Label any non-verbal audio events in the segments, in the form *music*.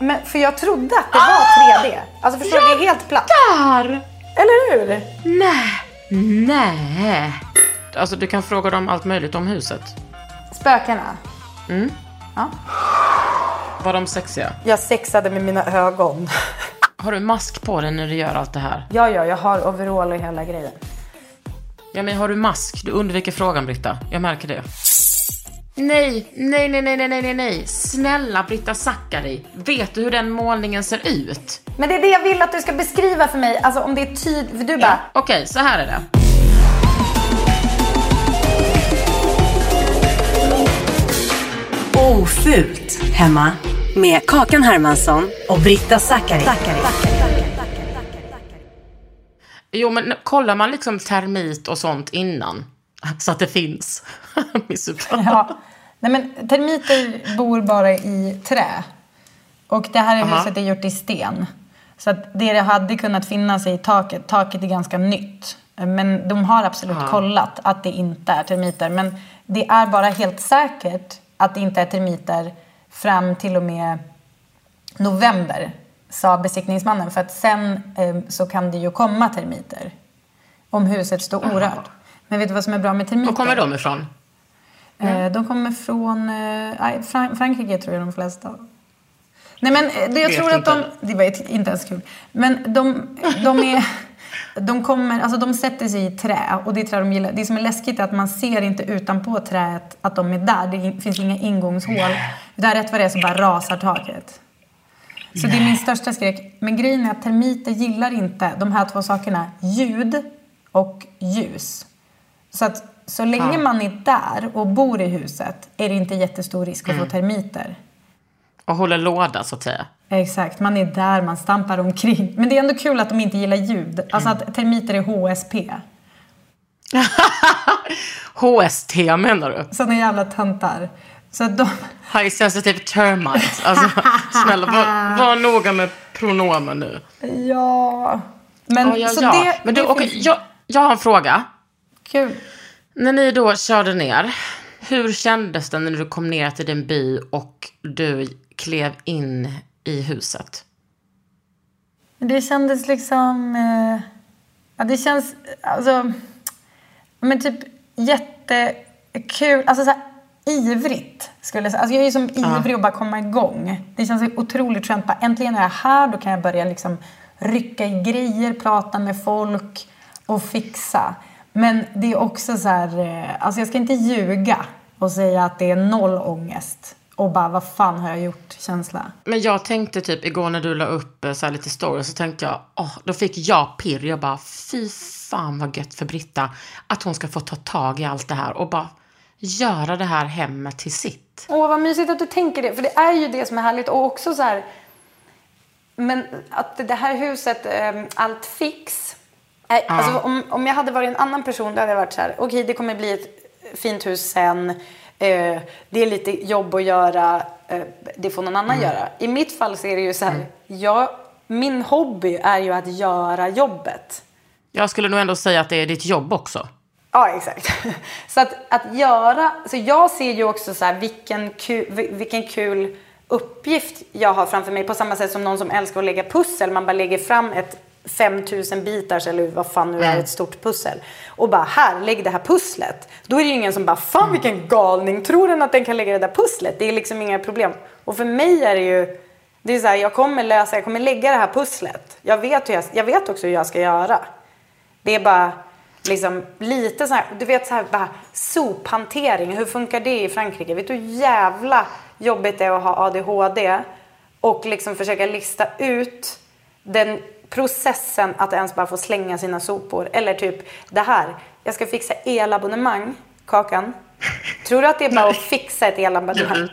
Men för jag trodde att det var 3D. Alltså förstår du, det är helt platt. Där! Eller hur? Nej. Nej. Alltså du kan fråga dem allt möjligt om huset. Spökena. Var de sexiga? Jag sexade med mina ögon. Har du mask på dig när du gör allt det här? Ja, ja, jag har overall och hela grejen. Ja, men har du mask? Du undviker frågan, Britta. Jag märker det. Nej, nej, nej, nej, nej, nej, nej. Snälla Britta Zackari. Vet du hur den målningen ser ut? Men det är det jag vill att du ska beskriva för mig. Alltså om det är tydligt. Du bara, Okej, så här är det. Ofult hemma med Kakan Hermansson och Britta Zackari. Jo, men kollar man liksom termit och sånt innan? Så att det finns. *laughs* Ja. Nej men termiter bor bara i trä. Och det här Aha. huset är gjort i sten. Så att det det hade kunnat finnas i taket, taket är ganska nytt. Men de har absolut kollat att det inte är termiter. Men det är bara helt säkert att det inte är termiter fram till och med november, sa besiktningsmannen. För att sen eh, så kan det ju komma termiter. Om huset står orört. Men vet du vad som är bra med termiter? Var kommer de ifrån? Eh, De kommer från eh, Frankrike, tror jag de flesta. Nej, men eh, det, jag Vet tror att de... inte. Det var inte ens kul. Men de, de är... *laughs* De, kommer, alltså de sätter sig i trä och det är trä de gillar. Det som är läskigt är att man ser inte utanpå träet att de är där. Det finns inga ingångshål. Där rätt vad det är så bara rasar taket. Så det är min största skräck. Men grejen är att termiter gillar inte de här två sakerna. Ljud och ljus. Så att så länge man är där och bor i huset är det inte jättestor risk att få termiter. Och håller låda, så att säga. Exakt, man är där, man stampar omkring. Men det är ändå kul att de inte gillar ljud. Alltså att termiter är HSP. *laughs* HST menar du? Såna jävla töntar. Så att de... High sensitive termites. Alltså, *laughs* snälla, var, var noga med pronomen nu. Ja... Men Ja, ja, så ja. det... Men du, det finns- jag, jag har en fråga. Kul. När ni då körde ner, hur kändes det när du kom ner till din by och du klev in i huset? Det kändes liksom... Eh, ja, det känns... Alltså... Men typ jättekul. Alltså så här, ivrigt, skulle jag säga. Alltså jag är ju som ivrig att bara komma igång. Det känns otroligt skönt. Bara, äntligen är jag här. Då kan jag börja liksom rycka i grejer, prata med folk och fixa. Men det är också så här... eh, Alltså jag ska inte ljuga och säga att det är noll ångest. Och bara, vad fan har jag gjort? Känsla. Men jag tänkte typ igår när du la upp eh, så här lite stories så tänkte jag, åh, då fick jag pirr. Jag bara, fy fan vad gött för Britta att hon ska få ta tag i allt det här och bara göra det här hemmet till sitt. Åh, vad mysigt att du tänker det. För det är ju det som är härligt. Och också så här... Men att det här huset, eh, allt fix, Nej, alltså, om, om jag hade varit en annan person då hade jag varit så här, okej det kommer bli ett fint hus sen. Eh, det är lite jobb att göra. Eh, det får någon annan göra. I mitt fall så är det ju så här, jag, min hobby är ju att göra jobbet. Jag skulle nog ändå säga att det är ditt jobb också. Ja, exakt. *laughs* Så att, att göra, så jag ser ju också så här vilken kul, vilken kul uppgift jag har framför mig. På samma sätt som någon som älskar att lägga pussel. Man bara lägger fram ett 5000 bitars eller vad fan nu är ett stort pussel. Och bara här, lägg det här pusslet. Då är det ju ingen som bara, fan vilken galning, tror den att den kan lägga det där pusslet? Det är liksom inga problem. Och för mig är det ju, det är så här, jag kommer lösa, jag kommer lägga det här pusslet. Jag vet, hur jag, jag vet också hur jag ska göra. Det är bara liksom lite så här, du vet så här bara sophantering, hur funkar det i Frankrike? Vet du hur jävla jobbigt det är att ha ADHD och liksom försöka lista ut den processen att ens bara få slänga sina sopor. Eller typ det här, jag ska fixa elabonnemang, Kakan. Tror du att det är bara att fixa ett elabonnemang?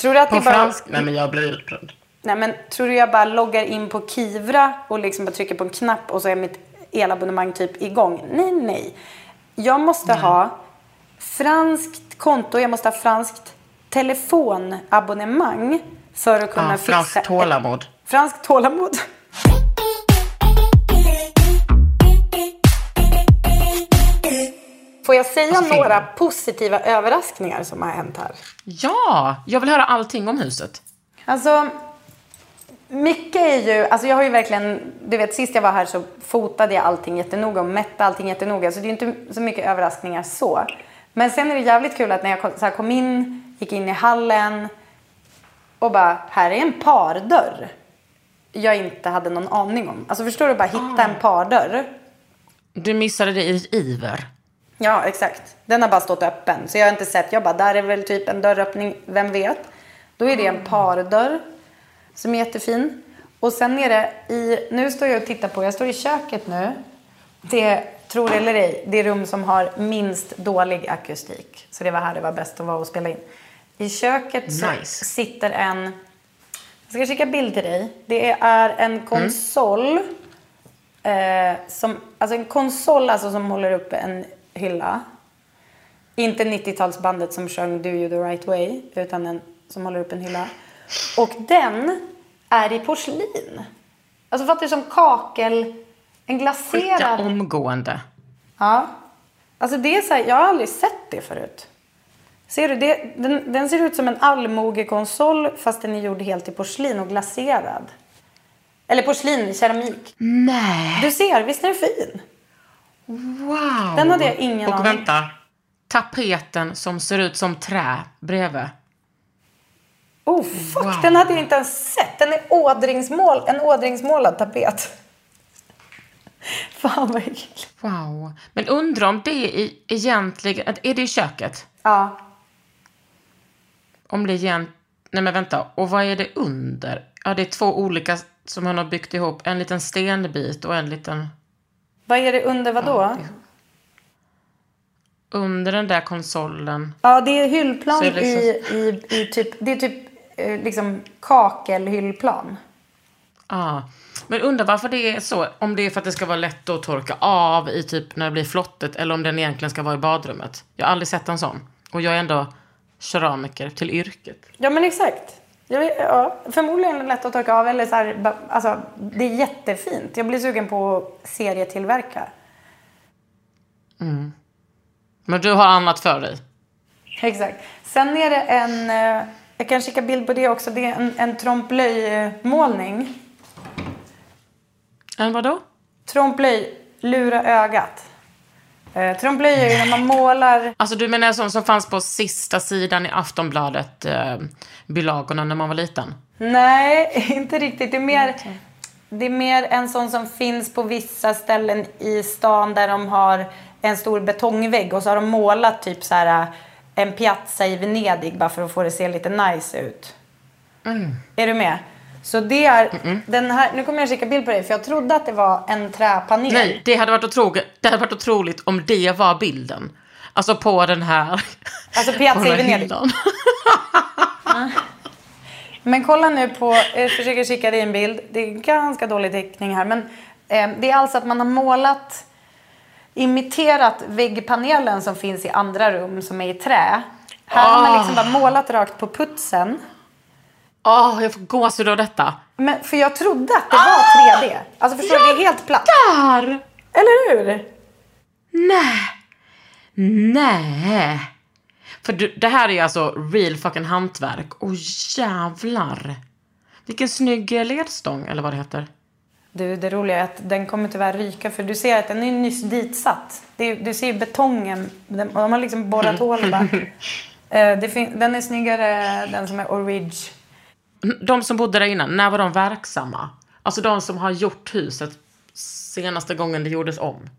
Tror du att det är bara... fransk? Nej, men jag blir upprörd. Nej men tror du jag bara loggar in på Kivra och liksom bara trycker på en knapp och så är mitt elabonnemang typ igång? Nej, nej. Jag måste ha franskt konto, jag måste ha franskt telefonabonnemang för att kunna Ja, fixa... franskt tålamod. Franskt tålamod. Får jag säga Alltså, några positiva överraskningar som har hänt här? Ja, jag vill höra allting om huset. Alltså, mycket är ju, alltså jag har ju verkligen, du vet sist jag var här så fotade jag allting jättenoga och mätte allting jättenoga. Så det är inte så mycket överraskningar så. Men sen är det jävligt kul att när jag kom, så kom in, gick in i hallen och bara, här är en pardörr. Jag inte hade någon aning om. Alltså förstår du, bara hitta en pardörr. Du missade det i iver. Ja, exakt. Den har bara stått öppen. Så jag har inte sett. Jag bara, där är väl typ en dörröppning, vem vet? Då är det en pardörr som är jättefin. Och sen är det i, nu står jag och tittar på, jag står i köket nu. Det, tror eller ej, det rum som har minst dålig akustik. Så det var här det var bäst att vara och spela in. I köket så Nice. sitter en, jag ska skicka bild till dig. Det är en konsol. Eh, som, alltså en konsol alltså som håller upp en hylla. Inte 90-talsbandet som sjöng Do you the right way, utan en som håller upp en hylla. Och den är i porslin. Alltså fattar du som kakel, en Skicka glaserad... omgående. Ja. Alltså det är så här, jag har aldrig sett det förut. Ser du, det, den, den ser ut som en allmogekonsol fast den är gjord helt i porslin och glaserad. Eller porslin, keramik. Nej. Du ser, visst är den fin? Wow. Den hade jag ingen Och aning. vänta. Tapeten som ser ut som trä bredvid. Oh fuck, Wow. den hade jag inte ens sett. Den är ådringsmål, en ådringsmålad tapet. *laughs* Fan vad äckligt. Wow. Men undrar om det är egentligen... Är det i köket? Ja. Om det igen... Nej men vänta. Och vad är det under? Ja, det är två olika som han har byggt ihop. En liten stenbit och en liten... Vad är det under vad då? Under den där konsolen. Ja, det är hyllplan är det i, liksom- i, i typ, det är typ eh, liksom kakelhyllplan. Ja. Men undrar varför det är så. Om det är för att det ska vara lätt att torka av i typ när det blir flottet. Eller om den egentligen ska vara i badrummet. Jag har aldrig sett en sån. Och jag är ändå keramiker till yrket. Ja, men exakt. Jag vet, ja, förmodligen lätt att torka av. Eller så här, alltså, det är jättefint. Jag blir sugen på att serietillverka. Men du har annat för dig. Exakt. Sen är det en, eh, jag kan skicka bild på det också, det är en, en trompe-l'œil-målning. En vadå? Trompe-l'œil, lura ögat. Eh, ju när man målar, Alltså du menar en sån som fanns på sista sidan i Aftonbladet, eh, bilagorna när man var liten? nej *laughs* inte riktigt, det är mer, det är mer en sån som finns på vissa ställen i stan där de har en stor betongvägg och så har de målat typ så här en piazza i Venedig bara för att få det att se lite nice ut. Är du med? Så det är, den här, nu kommer jag skicka bild på dig för jag trodde att det var en träpanel. Nej, det hade varit otroligt, det hade varit otroligt om det var bilden. Alltså på den här... Alltså Piazza i Venedig. *laughs* Men kolla nu på, jag försöker skicka dig en bild. Det är ganska dålig täckning här. Men Eh, det är alltså att man har målat, imiterat väggpanelen som finns i andra rum som är i trä. Här har man liksom bara målat rakt på putsen. Åh, jag får gåshud av detta. Men, för jag trodde att det var 3D. Alltså förstår du, det är helt platt. Där! Eller hur? Nej. Nej. För du, det här är alltså real fucking hantverk. Åh jävlar. Vilken snygg ledstång, eller vad det heter. Du, det roliga är att den kommer tyvärr ryka för du ser att den är nyss ditsatt. Det, du ser ju betongen, den, och de har liksom borrat hål. *laughs* Eh, fin- den är snyggare, den som är orig. De som bodde där innan, när var de verksamma? Alltså de som har gjort huset senaste gången det gjordes om.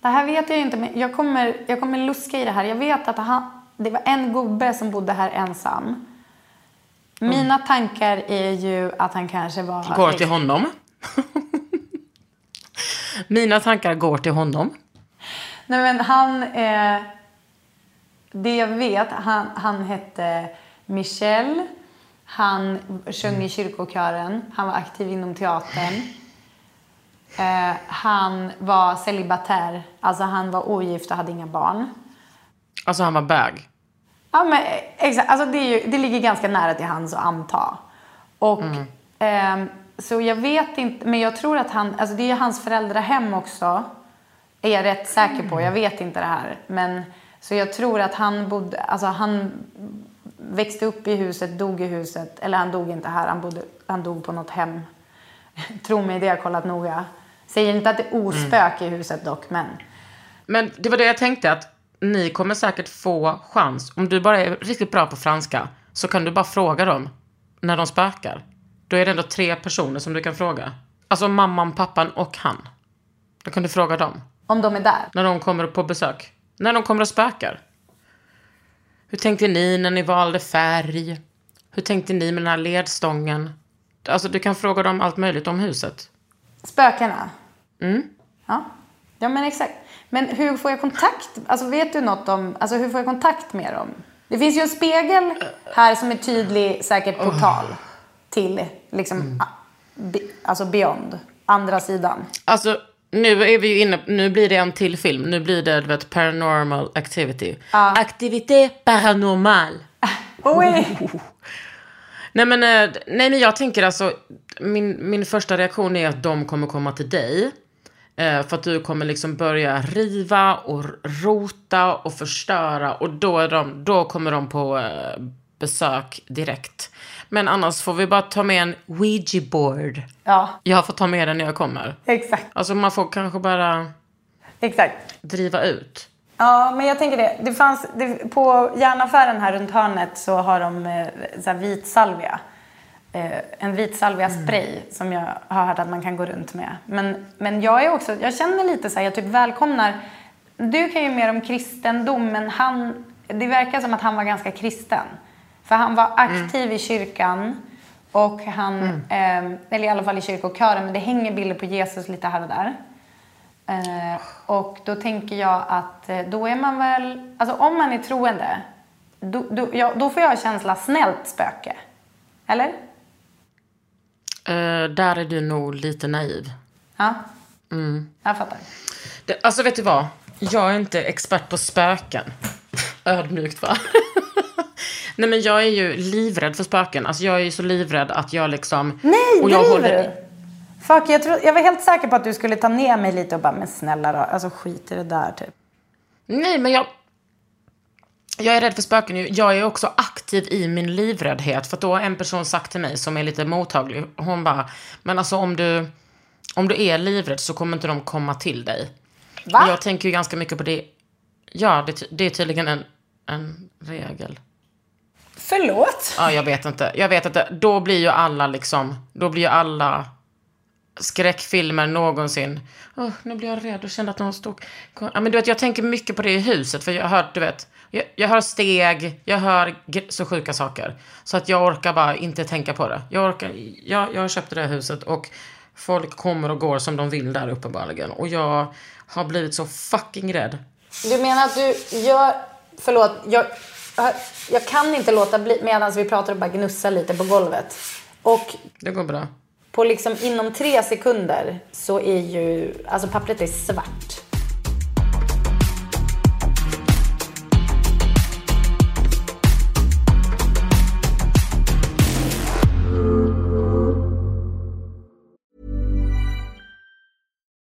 Det här vet jag inte, men jag kommer, jag kommer luska i det här. Jag vet att han, det var en gubbe som bodde här ensam. Mina tankar är ju att han kanske var... Går till honom. Mina tankar går till honom. Nej men han, eh, det jag vet, han, han hette Michel. Han sjöng i kyrkokören. Han var aktiv inom teatern. *laughs* Eh, han var celibatär. Alltså han var ogift och hade inga barn. Alltså han var bög. Ja men eh, exakt, alltså det, ju, det ligger ganska nära till hans att anta. Och ehm, så jag vet inte, men jag tror att han, alltså det är ju hans föräldrahem också. Är jag rätt säker på, jag vet inte det här. Men så jag tror att han bodde, alltså han växte upp i huset, dog i huset. Eller han dog inte här, han, bodde, han dog på något hem. *laughs* Tro mig, det har jag kollat noga. Säger inte att det är ospök i huset dock, men. Men det var det jag tänkte att ni kommer säkert få chans. Om du bara är riktigt bra på franska så kan du bara fråga dem när de spökar. Då är det ändå tre personer som du kan fråga. Alltså mamman, pappan och han. Då kan du fråga dem. Om de är där. När de kommer på besök. När de kommer och spökar. Hur tänkte ni när ni valde färg? Hur tänkte ni med den här ledstången? Alltså du kan fråga dem allt möjligt om huset. Spökena? Mm. Ja. ja, men exakt. Men hur får jag kontakt? Alltså vet du något om, alltså hur får jag kontakt med dem? Det finns ju en spegel här som är tydlig, säkert portal till liksom, be- alltså beyond, andra sidan. Alltså, nu är vi inne, nu blir det en till film. Nu blir det, du vet, paranormal activity. Activité paranormal. *laughs* Oj! Nej men, eh, nej men jag tänker alltså, min, min första reaktion är att de kommer komma till dig. Eh, för att du kommer liksom börja riva och rota och förstöra. Och då, är de, då kommer de på eh, besök direkt. Men annars får vi bara ta med en Ouija board. Ja, Jag får ta med den när jag kommer. exakt. Alltså man får kanske bara Exakt. driva ut. Ja, men jag tänker det. det, fanns, det på järnaffären här runt hörnet så har de eh, så här vit salvia. Eh, en vit salvia spray som jag har hört att man kan gå runt med. Men, men jag är också, jag känner lite så här, jag typ välkomnar. Du kan ju mer om kristendom, men han, det verkar som att han var ganska kristen. För han var aktiv i kyrkan och han, eh, eller i alla fall i kyrkokören, men det hänger bilder på Jesus lite här och där. Eh, och då tänker jag att eh, då är man väl, alltså om man är troende, då, då, ja, då får jag känsla snällt spöke. Eller? Eh, där är du nog lite naiv. Ja. Jag fattar. Det, alltså vet du vad? Jag är inte expert på spöken. Ödmjukt va? *laughs* Nej men jag är ju livrädd för spöken. Alltså jag är ju så livrädd att jag liksom... Nej, och jag håller- du? Fuck, jag, tro, jag var helt säker på att du skulle ta ner mig lite och bara, men snälla då, alltså skit i det där typ. Nej men jag... Jag är rädd för spöken. Jag är också aktiv i min livräddhet. För att då har en person sagt till mig som är lite mottaglig. Hon bara, men alltså om du, om du är livrädd så kommer inte de komma till dig. Va? Jag tänker ju ganska mycket på det. Ja, det, det är tydligen en, en regel. Förlåt? Ja, jag vet inte. Jag vet inte. Då blir ju alla liksom, då blir ju alla skräckfilmer någonsin. Åh, nu blir jag rädd och kände att någon stod... Ja, men du vet, jag tänker mycket på det i huset. För jag hör, du vet, jag, jag hör steg, jag hör så sjuka saker. Så att jag orkar bara inte tänka på det. Jag orkar, jag, jag har köpt det här huset och folk kommer och går som de vill där uppenbarligen. Och jag har blivit så fucking rädd. Du menar att du gör... Förlåt, jag, jag kan inte låta bli medan vi pratar och bara gnussar lite på golvet. Och Det går bra. på liksom inom tre sekunder så är ju, alltså pappret är svart.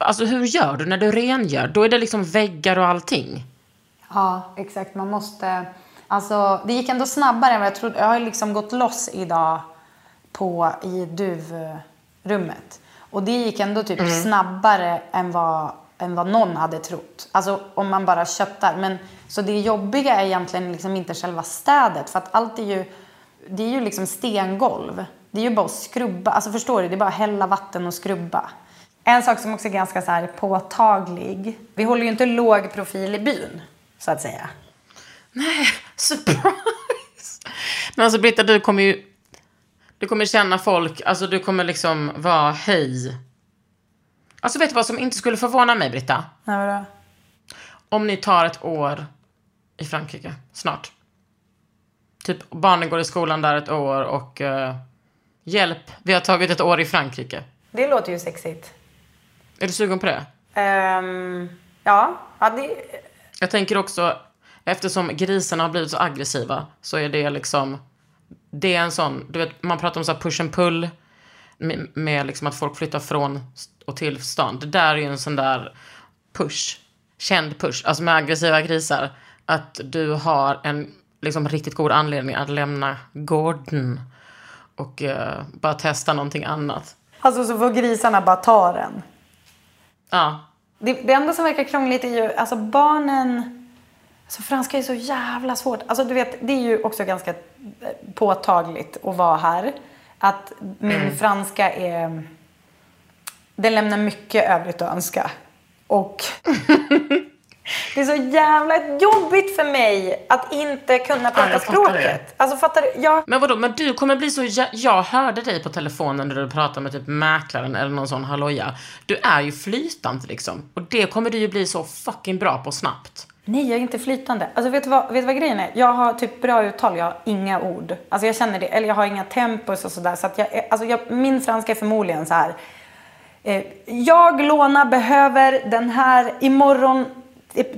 Alltså hur gör du när du rengör? Då är det liksom väggar och allting. Ja, exakt. Man måste... Alltså, det gick ändå snabbare än vad jag trodde. Jag har liksom gått loss idag på, i duvrummet. Och det gick ändå typ snabbare än vad, än vad någon hade trott. Alltså om man bara köttar. Men, så det jobbiga är egentligen liksom inte själva städet. För att allt är ju, det är ju liksom stengolv. Det är ju bara att skrubba. Alltså förstår du? Det är bara att hälla vatten och skrubba. En sak som också är ganska så här påtaglig. Vi håller ju inte låg profil i byn, så att säga. Nej, *laughs* surprise! Men alltså Britta, du kommer ju... Du kommer känna folk, alltså du kommer liksom vara hej. Alltså vet du vad som inte skulle förvåna mig, Britta? Nej, vadå? Om ni tar ett år i Frankrike, snart. Typ barnen går i skolan där ett år och... eh, hjälp, vi har tagit ett år i Frankrike. Det låter ju sexigt. Är du sugen på det? Ehm, ja, ja det, Jag tänker också, eftersom grisarna har blivit så aggressiva, så är det liksom... Det är en sån, du vet, man pratar om så push and pull, med, med liksom att folk flyttar från och till stan. Det där är ju en sån där push, känd push, alltså med aggressiva grisar. Att du har en liksom riktigt god anledning att lämna gården och eh, bara testa någonting annat. alltså så får grisarna bara ta den. Ja, Det, det enda som verkar krångligt är ju, alltså barnen... Alltså franska är så jävla svårt. Alltså du vet, det är ju också ganska eh, påtagligt att vara här. Att min franska är... Den lämnar mycket övrigt att önska. Och *laughs* det är så jävla jobbigt för mig att inte kunna prata fattar språket. det. Alltså fattar du? Jag, Men vadå, men du kommer bli så... Jag, jag hörde dig på telefonen när du pratade med typ mäklaren eller någon sån halloja. Du är ju flytande liksom. Och det kommer du ju bli så fucking bra på snabbt. Nej, jag är inte flytande. Alltså vet du, vad, vet du vad grejen är? Jag har typ bra uttal, jag har inga ord. Alltså jag känner det, eller jag har inga tempos och sådär. Så att jag, alltså jag, min franska är förmodligen så här. Eh, jag, Låna, behöver den här imorgon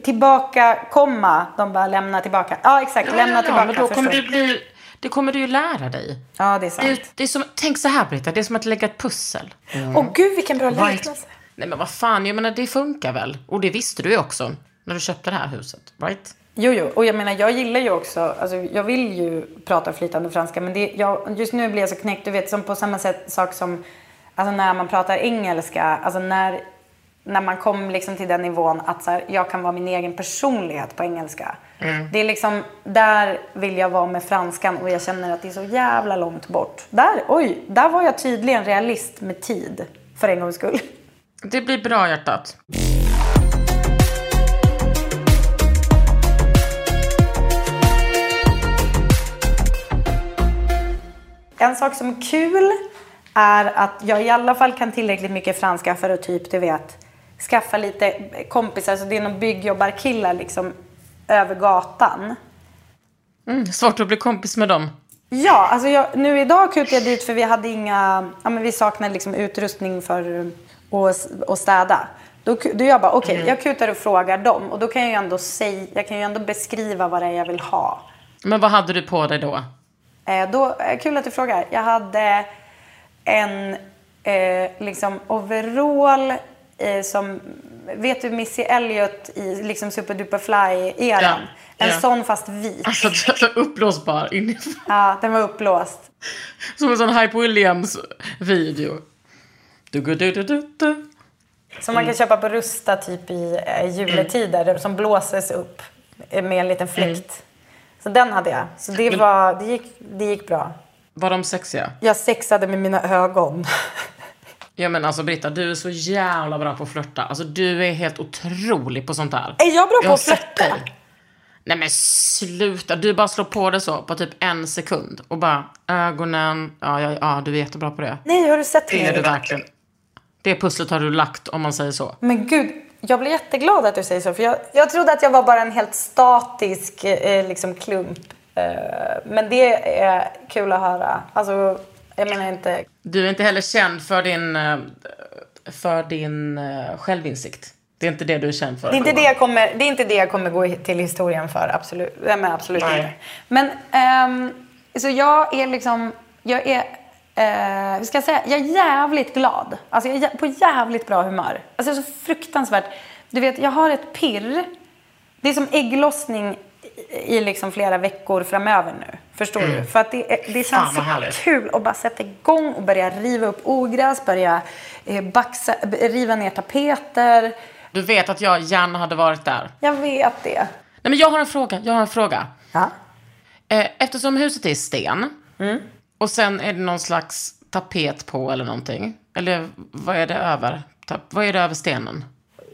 tillbaka, komma. De bara lämna tillbaka. Ja, exakt. lämna tillbaka. men då kommer du bli... Det kommer du ju lära dig. Ja, det är sant. Det, det är som, tänk så här Britta, det är som att lägga ett pussel. Åh gud, vilken bra liknelse. Nej men vad fan, jag menar det funkar väl? Och det visste du ju också när du köpte det här huset, right? Jo, jo. Och jag menar, jag gillar ju också, alltså jag vill ju prata flytande franska, men det, jag, just nu blir jag så knäckt, du vet, som på samma sätt sak som, alltså när man pratar engelska, alltså när, när man kom liksom till den nivån att så här, jag kan vara min egen personlighet på engelska. Det är liksom, där vill jag vara med franskan och jag känner att det är så jävla långt bort. Där, oj, där var jag tydligen realist med tid, för en gångs skull. Det blir bra hjärtat. en sak som är kul är att jag i alla fall kan tillräckligt mycket franska för att typ, du vet, skaffa lite kompisar. Så det är någon byggjobbarkillar liksom över gatan. Mm, svårt att bli kompis med dem. Ja, alltså jag, nu idag kutade jag dit för vi hade inga, ja men vi saknade liksom utrustning för att, städa. Då, då jag bara, okej, okay, jag kutar och frågar dem och då kan jag ju ändå säga, jag kan ju ändå beskriva vad det är jag vill ha. Men vad hade du på dig då? Eh, då eh, kul att du frågar. Jag hade en eh, liksom overall eh, som, vet du Missy Elliott i liksom Super Duper Fly-eran? Ja, en ja. sån fast vit. Alltså, alltså uppblåsbar inifrån. Ja, den var uppblåst. Som en sån Hype Williams-video. Du, du, du, du, du. Som man kan köpa på Rusta typ i eh, juletider. Mm. Som blåses upp med en liten fläkt. Mm. Så den hade jag. Så det, var, det, gick, det gick bra. Var de sexiga? Jag sexade med mina ögon. *laughs* Ja men alltså Britta, du är så jävla bra på att flörta. Alltså du är helt otrolig på sånt där. Är jag bra jag på att flörta? Nej men sluta, du bara slår på det så på typ en sekund. Och bara ögonen, ja, ja, ja du är jättebra på det. Nej, har du sett mig? Det är du verkligen. Det pusslet har du lagt om man säger så. Men gud, jag blir jätteglad att du säger så. För jag, jag trodde att jag var bara en helt statisk eh, liksom klump. Eh, men det är kul att höra. Alltså, jag menar inte... Du är inte heller känd för din, eh, för din uh, självinsikt. Det är inte det du är känd för. Det är inte det jag kommer, det är inte det jag kommer gå till historien för. Absolut, Nej, men absolut inte. Men um, så jag är liksom... Jag är Eh, hur ska jag säga? Jag är jävligt glad. Alltså jag är på jävligt bra humör. Alltså så fruktansvärt. Du vet, jag har ett pirr. Det är som ägglossning i liksom flera veckor framöver nu. Förstår mm. du? För att det, det känns så kul att bara sätta igång och börja riva upp ogräs, börja eh, baxa, riva ner tapeter. Du vet att jag gärna hade varit där. Jag vet det. Nej, men jag har en fråga. Jag har en fråga. Ja? Eh, eftersom huset är sten mm. och sen är det någon slags tapet på eller någonting. Eller vad är det över? vad är det över stenen?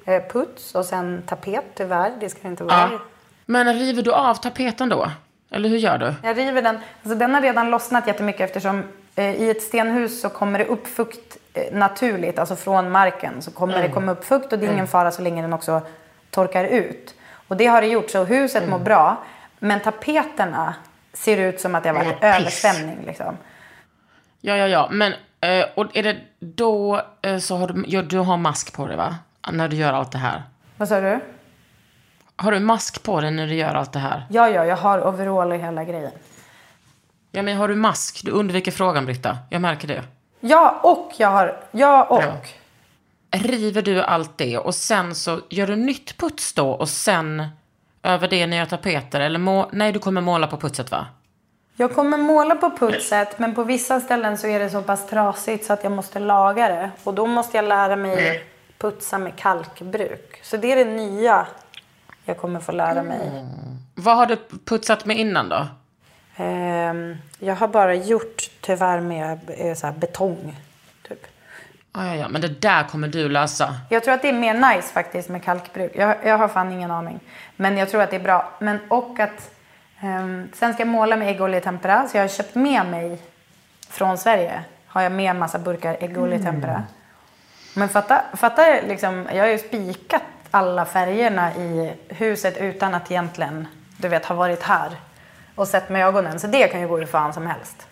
Eh, puts och sen tapet tyvärr. Det ska det inte vara. Ja. Men river du av tapeten då? Eller hur gör du? Jag river den. Alltså, den har redan lossnat jättemycket eftersom eh, i ett stenhus så kommer det upp fukt eh, naturligt, alltså från marken. Så kommer mm. det komma upp fukt och det är ingen mm. fara så länge den också torkar ut. Och det har det gjort, så huset mm. mår bra. Men tapeterna ser ut som att det har varit mm. översvämning. Liksom. Ja, ja, ja. Men eh, och är det då eh, så har du, ja, du har mask på dig va? När du gör allt det här. Vad sa du? Har du mask på dig när du gör allt det här? Ja, ja, jag har overall i hela grejen. Ja, men har du mask? Du undviker frågan, Britta. Jag märker det. Ja, och jag har... Ja, och. Ja. River du allt det och sen så gör du nytt puts då och sen över det nya tapeter? Eller må... Nej, du kommer måla på putset, va? Jag kommer måla på putset, men på vissa ställen så är det så pass trasigt så att jag måste laga det. Och då måste jag lära mig putsa med kalkbruk. Så det är det nya jag kommer få lära mig. Mm. Vad har du putsat med innan då? Um, jag har bara gjort tyvärr med eh, så betong. Typ. Ah, ja, ja, men det där kommer du lösa. Jag tror att det är mer nice faktiskt med kalkbruk. Jag, jag har fan ingen aning. Men jag tror att det är bra. Men, och att um, sen ska jag måla med äggoljetempera. Så jag har köpt med mig från Sverige. Har jag med en massa burkar äggoljetempera. Mm. Men fatta, fatta liksom, jag har ju spikat alla färgerna i huset utan att egentligen, du vet, ha varit här och sett med ögonen. Så det kan ju gå hur fan som helst.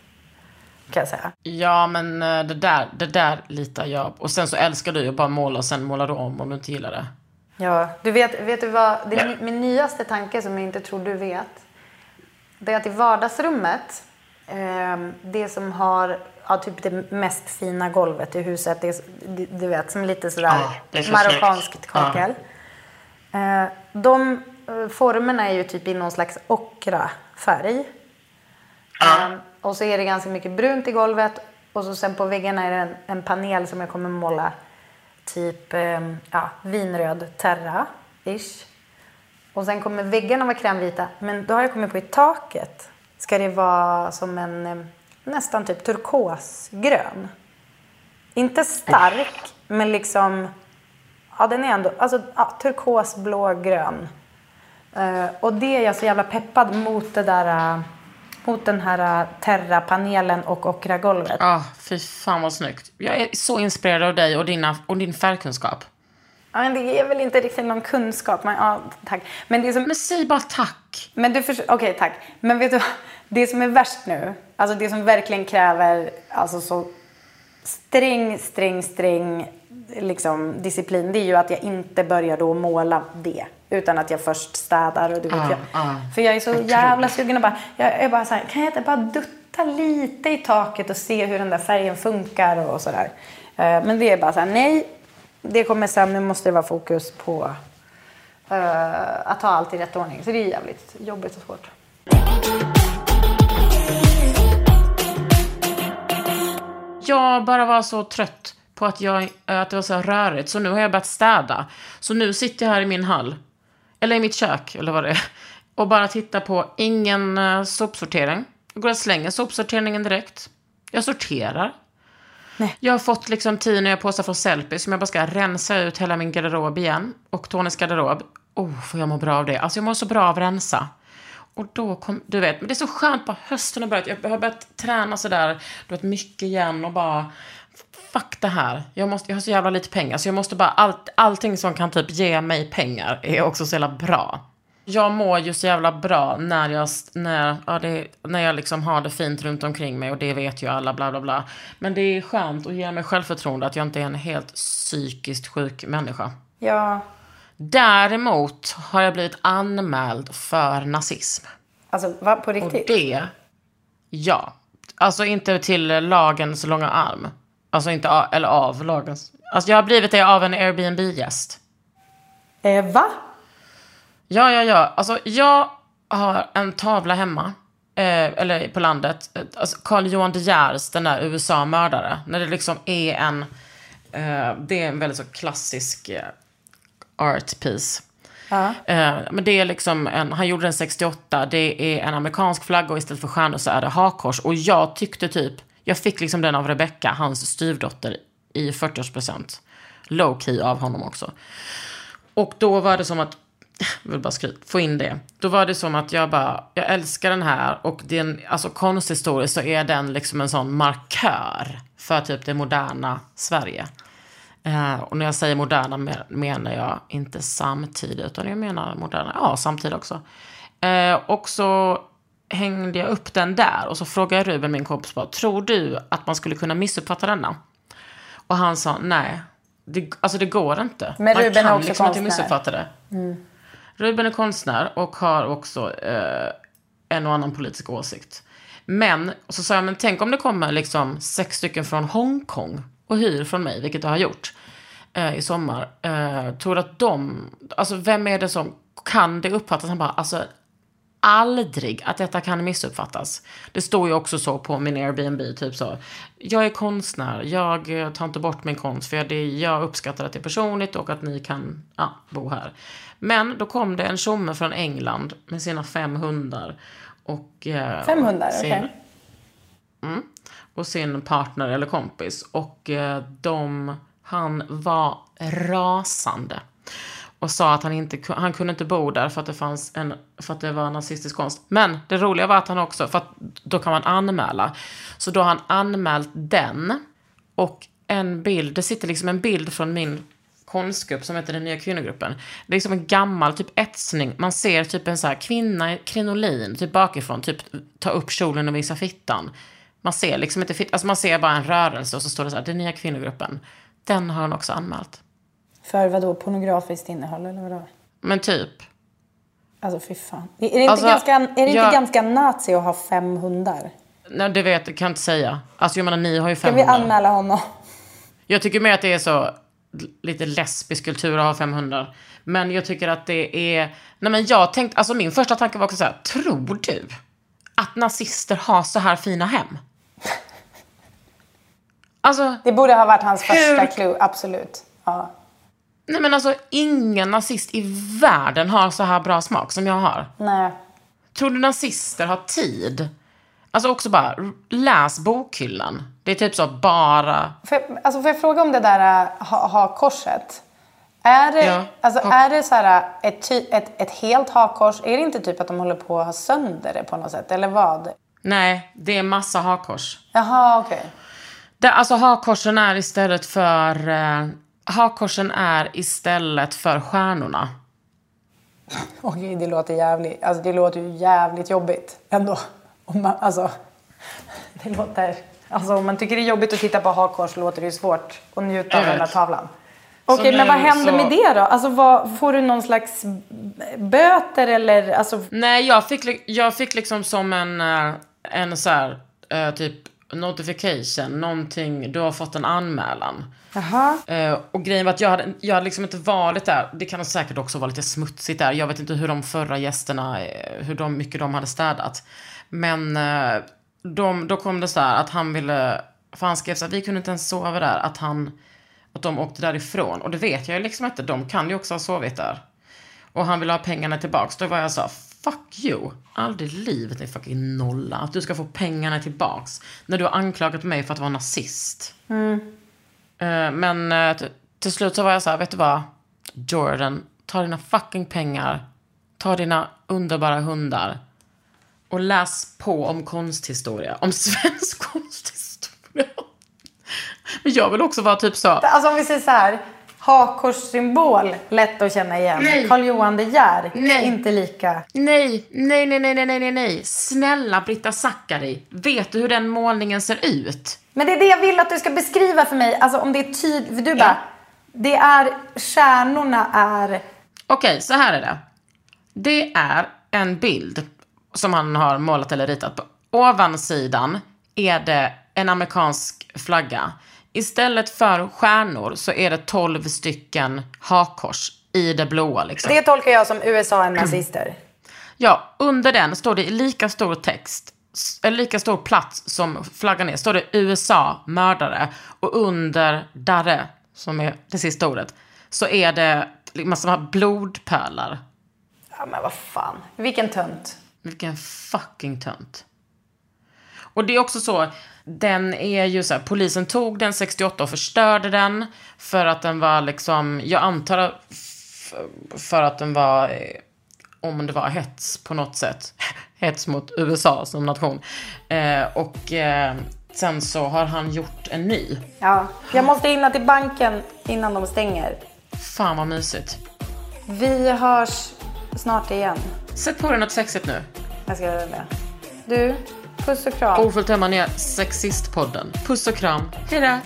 Kan jag säga. Ja, men eh, det där, det där litar jag Och sen så älskar du att bara måla och sen målar du om om du inte gillar det. Ja, du vet, vet du vad? Det är min nyaste tanke som jag inte tror du vet. Det är att i vardagsrummet, eh, det som har ja, typ det mest fina golvet i huset. Det är, du vet, som lite sådär ah, så marockanskt kakel. Ah. Eh, de eh, formerna är ju typ i någon slags ockra färg. Ah. Eh, och så är det ganska mycket brunt i golvet. Och så sen på väggarna är det en, en panel som jag kommer måla typ eh, ja, vinröd terra-ish. Och sen kommer väggarna vara krämvita. Men då har jag kommit på i taket ska det vara som en eh, nästan typ turkosgrön. Inte stark, men liksom... Ja, den är ändå... Alltså ja, turkosblå grön. Uh, och det är jag så jävla peppad mot det där uh, mot den här äh, Terra-panelen och Ocra-golvet. Ja, fy fan vad snyggt. Jag är så inspirerad av dig och, dina, och din färgkunskap. Ja, men det är väl inte riktigt någon kunskap. Men, ja, tack. Men, det som, Men säg bara tack. men du förstår, okej tack. Men vet du vad? Det som är värst nu, alltså det som verkligen kräver alltså så sträng, sträng, sträng liksom, disciplin, det är ju att jag inte börjar då måla det. Utan att jag först städar och du vet Ah, jag. ah. För jag är så jävla sugen och bara, jag är bara så här, kan jag inte bara dutta lite i taket och se hur den där färgen funkar och sådär. Eh, Men det är bara så här, nej, det kommer sen, nu måste det vara fokus på eh, att ta allt i rätt ordning. Så det är jävligt jobbigt och svårt. Jag bara var så trött på att, jag, att det var så rörigt, så nu har jag börjat städa. Så nu sitter jag här i min hall, eller i mitt kök, eller vad det är, och bara tittar på ingen uh, sopsortering. Jag går och slänger sopsorteringen direkt. Jag sorterar. Jag har fått liksom tio nya påsar från Sellpy som jag bara ska rensa ut hela min garderob igen. Och Tonys garderob. Oh, får jag må bra av det. Alltså jag mår så bra av att rensa. Och då kom, du vet, men det är så skönt på hösten har börjat. Jag har börjat träna sådär, du vet, mycket igen och bara fuck det här. Jag, måste, jag har så jävla lite pengar så jag måste bara, allt, allting som kan typ ge mig pengar är också så jävla bra. Jag mår ju så jävla bra när jag, när, ja, det, när jag liksom har det fint runt omkring mig och det vet ju alla, bla bla bla. Men det är skönt och ger mig självförtroende att jag inte är en helt psykiskt sjuk människa. Ja, Däremot har jag blivit anmäld för nazism. alltså va, på Och riktigt? det, ja. Alltså inte till lagens långa arm. Alltså inte av, eller av lagens. Alltså jag har blivit det av en Airbnb-gäst. Eh, va? Ja, ja, ja. Alltså jag har en tavla hemma. Eh, eller på landet. Eh, Alltså Carl Johan De Geers, den där USA-mördare. När det liksom är en... Eh, det är en väldigt så klassisk eh, art piece. Eh, men det är liksom en, han gjorde den 68, det är en amerikansk flagga och istället för stjärnor så är det hakkors. Och jag tyckte typ, jag fick liksom den av Rebecca, hans styvdotter, i 40-årspresent. Low key av honom också. Och då var det som att, jag vill bara skryta, få in det. Då var det som att jag bara, jag älskar den här och det är en, alltså konsthistoriskt så är den liksom en sån markör för typ det moderna Sverige. Eh, och när jag säger moderna me- menar jag inte samtid, utan jag menar moderna, ja samtid också. Eh, och så hängde jag upp den där och så frågade Ruben, min kompis, bara, tror du att man skulle kunna missuppfatta denna? Och han sa, nej, det, alltså det går inte. Men man Ruben är kan också liksom inte konstnär. missuppfatta det. Ruben är konstnär och har också eh, en och annan politisk åsikt. Men, och så sa jag, men tänk om det kommer liksom sex stycken från Hongkong och hyr från mig, vilket du har gjort eh, i sommar. Eh, tror att de, alltså vem är det som, kan det uppfattas? Han bara, alltså aldrig att detta kan missuppfattas. Det står ju också så på min Airbnb, typ så. Jag är konstnär, jag eh, tar inte bort min konst för jag, det, jag uppskattar att det är personligt och att ni kan ja, bo här. Men då kom det en tjomme från England med sina fem hundar. Och, eh, Fem hundar, okej. Mm. Och sin partner eller kompis. Och eh, de, han var rasande. Och sa att han inte han kunde inte bo där för att det fanns en, för att det var nazistisk konst. Men det roliga var att han också, för att då kan man anmäla. Så då har han anmält den. Och en bild, det sitter liksom en bild från min konstgrupp som heter Den nya kvinnogruppen. Det är liksom en gammal typ etsning. Man ser typ en så här kvinna i krinolin, typ bakifrån, typ ta upp kjolen och visa fittan. Man ser liksom inte alltså man ser bara en rörelse och så står det så här, Den nya kvinnogruppen. Den har han också anmält. För vad då pornografiskt innehåll eller vadå? Men typ. Alltså fy fan. Är det inte, Alltså, ganska, är det inte jag- ganska nazi att ha fem hundar? Nej, det vet jag, kan jag inte säga. Alltså jag menar, ni har ju Ska fem vi hundar. anmäla honom? Jag tycker mer att det är så lite lesbisk kultur att ha fem hundar. Men jag tycker att det är... Nej men jag tänkte, alltså min första tanke var också så här, tror du att nazister har så här fina hem? Alltså, Det borde ha varit hans Hur- första clue, absolut. Ja. nej men alltså ingen nazist i världen har så här bra smak som jag har. Nej. Tror du nazister har tid? Alltså också bara, läs bokhyllan. Det är typ så bara... Jag, alltså får jag fråga om det där äh, ha, ha korset? Är det, Ja, alltså, ha- är det så här, äh, ett, ett, ett helt hakkors? Är det inte typ att de håller på att ha sönder det på något sätt? Eller vad? Nej, det är massa hakkors. Jaha, okej. Det, alltså hakkorsen är istället för... Eh, hakkorsen är istället för stjärnorna. Okej, det låter jävligt, alltså det låter ju jävligt jobbigt ändå. Om man, alltså, det låter, alltså om man tycker det är jobbigt att titta på hakkors låter det ju svårt att njuta av den där tavlan. Okej, men nu vad händer så- med det då? Alltså vad, får du någon slags böter eller alltså? Nej, jag fick, jag fick liksom som en, eh, en så här, eh, typ notification, någonting, du har fått en anmälan. Jaha. Eh, och grejen var att jag hade, jag hade liksom inte varit där. Det kan säkert också vara lite smutsigt där. Jag vet inte hur de förra gästerna, hur de, mycket de hade städat. Men de, då kom det så här att han ville, för han skrev så här, vi kunde inte ens sova där, att han, att de åkte därifrån. Och det vet jag ju liksom inte, de kan ju också ha sovit där. Och han ville ha pengarna tillbaks. Då var jag så här, fuck you. Aldrig i livet är fucking nolla. Att du ska få pengarna tillbaks. När du har anklagat mig för att vara nazist. Eh, Men eh, till slut så var jag så här, vet du vad? Jordan, ta dina fucking pengar. Ta dina underbara hundar. Och läs på om konsthistoria. Om *laughs* svensk konsthistoria. Men jag vill också vara typ så. Alltså om vi säger så här. Hakkorssymbol, lätt att känna igen. Nej. Karl Johan De Geer, Nej. inte lika. Nej, nej, nej, nej, nej, nej, nej. Snälla Britta Zackari. Vet du hur den målningen ser ut? Men det är det jag vill att du ska beskriva för mig. Alltså om det är tydligt. Du bara, det är, stjärnorna är... Okej, så här är det. Det är en bild som han har målat eller ritat på. Ovansidan är det en amerikansk flagga. Istället för stjärnor så är det 12 stycken hakkors i det blåa. Liksom. Det tolkar jag som USA är nazister. *clears throat* Ja, under den står det i lika stor text, eller lika stor plats som flaggan är, står det USA mördare. Och under darre, som är det sista ordet, så är det massor av blodpölar. Ja men vad fan. Vilken tönt. Vilken fucking tönt. Och det är också så, den är ju så här, polisen tog den 68 och förstörde den för att den var liksom, jag antar för att den var, eh, om det var hets på något sätt, *laughs* hets mot USA som nation. Eh, och eh, sen så har han gjort en ny. Ja, jag måste hinna till banken innan de stänger. Fan vad mysigt. Vi hörs snart igen. Sätt på dig något sexigt nu. Jag ska göra det. Du, puss och kram. Ofullt hemma ner Sexistpodden. Puss och kram. Hejdå.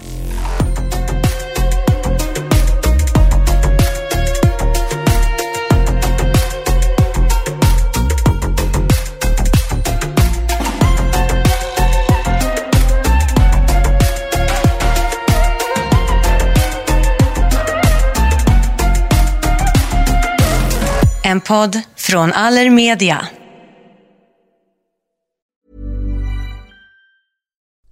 En podd från Allermedia.